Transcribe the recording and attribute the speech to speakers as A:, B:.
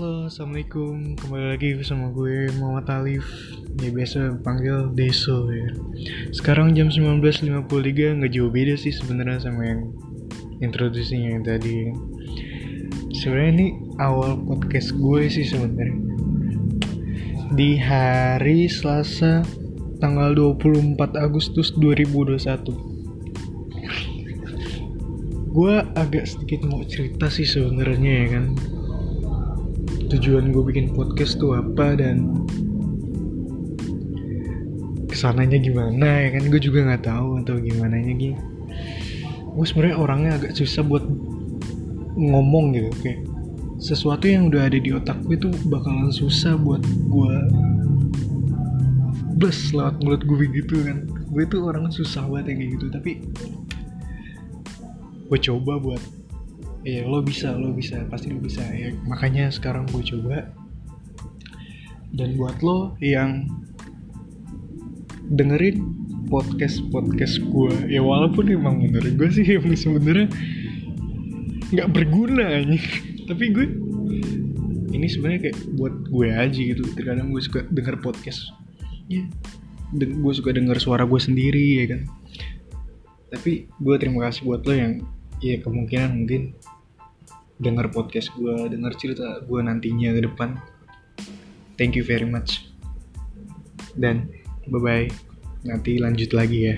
A: Halo, Assalamualaikum. Kembali lagi bersama gue Muhammad Alif. Ya biasa panggil Deso ya. Sekarang jam 19.53 Nggak jauh beda sih sebenarnya sama yang Introduksinya yang tadi. Sebenarnya ini awal podcast gue sih sebenarnya. Di hari Selasa Tanggal 24 Agustus 2021 gue agak sedikit mau cerita sih sebenarnya ya kan tujuan gue bikin podcast tuh apa dan ke sananya gimana ya kan? Gue juga nggak tahu atau gimana nya gitu gue sebenarnya orangnya agak susah buat ngomong gitu kayak sesuatu yang udah ada di otak gue tuh bakalan susah buat gue bus lewat mulut gue gitu kan. Gue tuh orangnya susah banget yang kayak gitu tapi gue coba buat Iya lo bisa lo bisa pasti lo bisa ya. Makanya sekarang gue coba. Dan buat lo yang dengerin podcast podcast gue ya walaupun emang menurut gue sih emang sebenarnya nggak berguna aja tapi gue ini sebenarnya kayak buat gue aja gitu. Terkadang gue suka denger podcast. Ya gue suka denger suara gue sendiri ya kan. Tapi gue terima kasih buat lo yang ya kemungkinan mungkin dengar podcast gue, dengar cerita gue nantinya ke depan. Thank you very much. Dan bye bye. Nanti lanjut lagi ya.